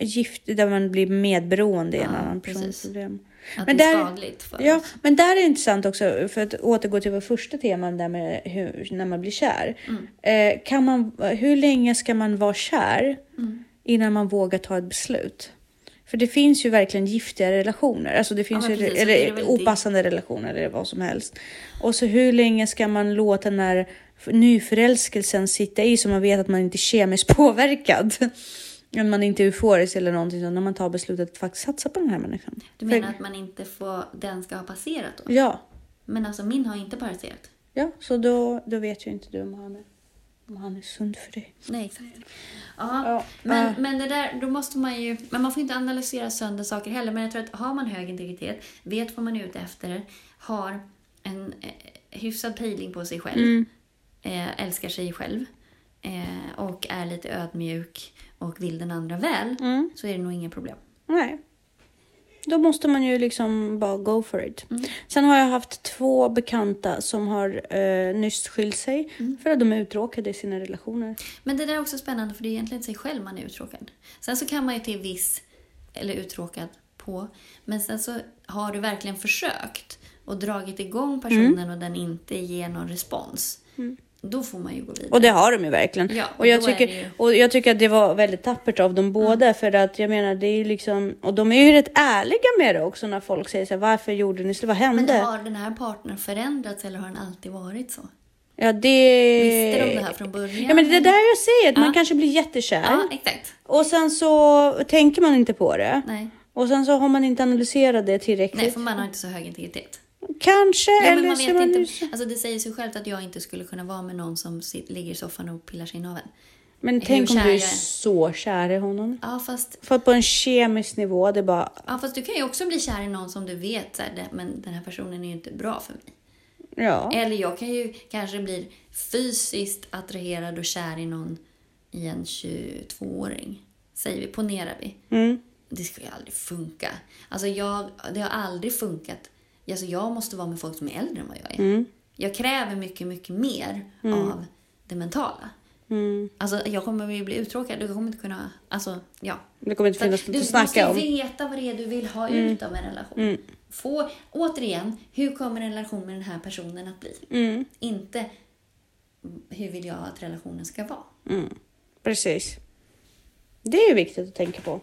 Gift där man blir medberoende en Ja, annan persons problem. Att Men det är där- skadligt för Ja, oss. men där är det intressant också, för att återgå till vår första tema där med hur, när man blir kär. Mm. Eh, kan man, hur länge ska man vara kär Mm. Innan man vågar ta ett beslut? För det finns ju verkligen giftiga relationer, alltså det finns ju, precis, det är eller väl opassande relationer eller vad som helst. Och så hur länge ska man låta den här nyförälskelsen sitta i så man vet att man inte är kemiskt påverkad? Att man inte är euforisk eller någonting så när man tar beslutet att faktiskt satsa på den här människan. Du För- menar att man inte får, den ska ha passerat då? Ja, Men alltså min har inte passerat. Ja, så då, då vet ju inte du om han är, om han är sund för dig. Nej, exakt. Ja, Ja, men, äh. men det där, då måste man ju... Men man får inte analysera sönder saker heller. Men jag tror att har man hög integritet, vet vad man är ute efter, har en eh, hyfsad pejling på sig själv, Mm. eh, älskar sig själv eh, och är lite ödmjuk och vill den andra väl, Mm. så är det nog inga problem. Nej. Då måste man ju liksom bara go for it. Mm. Sen har jag haft två bekanta som har eh, nyss skilt sig Mm. för att de är uttråkade i sina relationer. Men det där är också spännande för det är egentligen sig själv man är uttråkad. Sen så kan man ju till viss, eller uttråkad på, men sen så har du verkligen försökt och dragit igång personen och den inte ger någon respons. Då får man ju gå vidare. Och det har de ju verkligen. Ja, och, jag då är tycker, ju- och jag tycker att det var väldigt tappert av dem båda. För att jag menar, det är liksom... Och de är ju rätt ärliga med det också när folk säger så här, varför gjorde ni så? Vad hände? Men har den här partnern förändrats eller har den alltid varit så? Ja, det... Visste de det här från början? Ja, men det är där jag säger att man Ja. kanske blir jättekär. Ja, exakt. Och sen så tänker man inte på det. Nej. Och sen så har man inte analyserat det tillräckligt. Nej, för man har inte så hög integritet. Kanske, Ja, eller så man inte. Alltså det säger sig självt att jag inte skulle kunna vara med någon som sit, ligger i soffan och pillar sig i naveln. Men tänk om du är är. så kär i honom. Ja, fast För att på en kemisk nivå, det bara... Ja, fast du kan ju också bli kär i någon som du vet, så här, men den här personen är ju inte bra för mig. Ja. Eller jag kan ju kanske bli fysiskt attraherad och kär i någon i en 22-åring. Säger vi, ponerar vi. Mm. Det ska ju aldrig funka. Alltså jag, det har aldrig funkat. Alltså jag måste vara med folk som är äldre än vad jag är. Mm. Jag kräver mycket, mycket mer av det mentala. Mm. Alltså jag kommer ju bli uttråkad. Du kommer inte kunna... Alltså, ja. Det kommer inte finnas något du att snacka måste om. veta vad det är du vill ha ut av en relation. Mm. Få, återigen, hur kommer en relation med den här personen att bli? Mm. Inte hur vill jag att relationen ska vara? Mm. Precis. Det är ju viktigt att tänka på.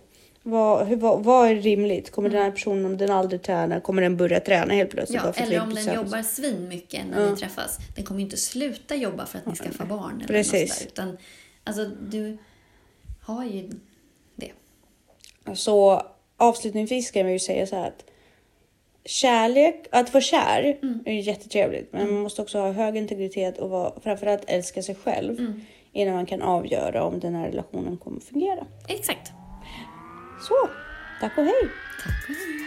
Vad, hur, vad, vad är rimligt? Kommer den här personen, om den aldrig tränar, kommer den börja träna helt plötsligt? Ja, vi eller om den jobbar svin mycket när ni träffas. Den kommer ju inte sluta jobba för att ni skaffar barn. Eller Precis. Sådär, utan, alltså, du har ju det. Så avslutningsvis ska jag ju säga så här att kärlek, att vara kär Mm. är ju jättetrevligt. Men man måste också ha hög integritet och vara, framförallt älska sig själv Mm. innan man kan avgöra om den här relationen kommer fungera. Exakt. Så, tack och hej! Tack och hej.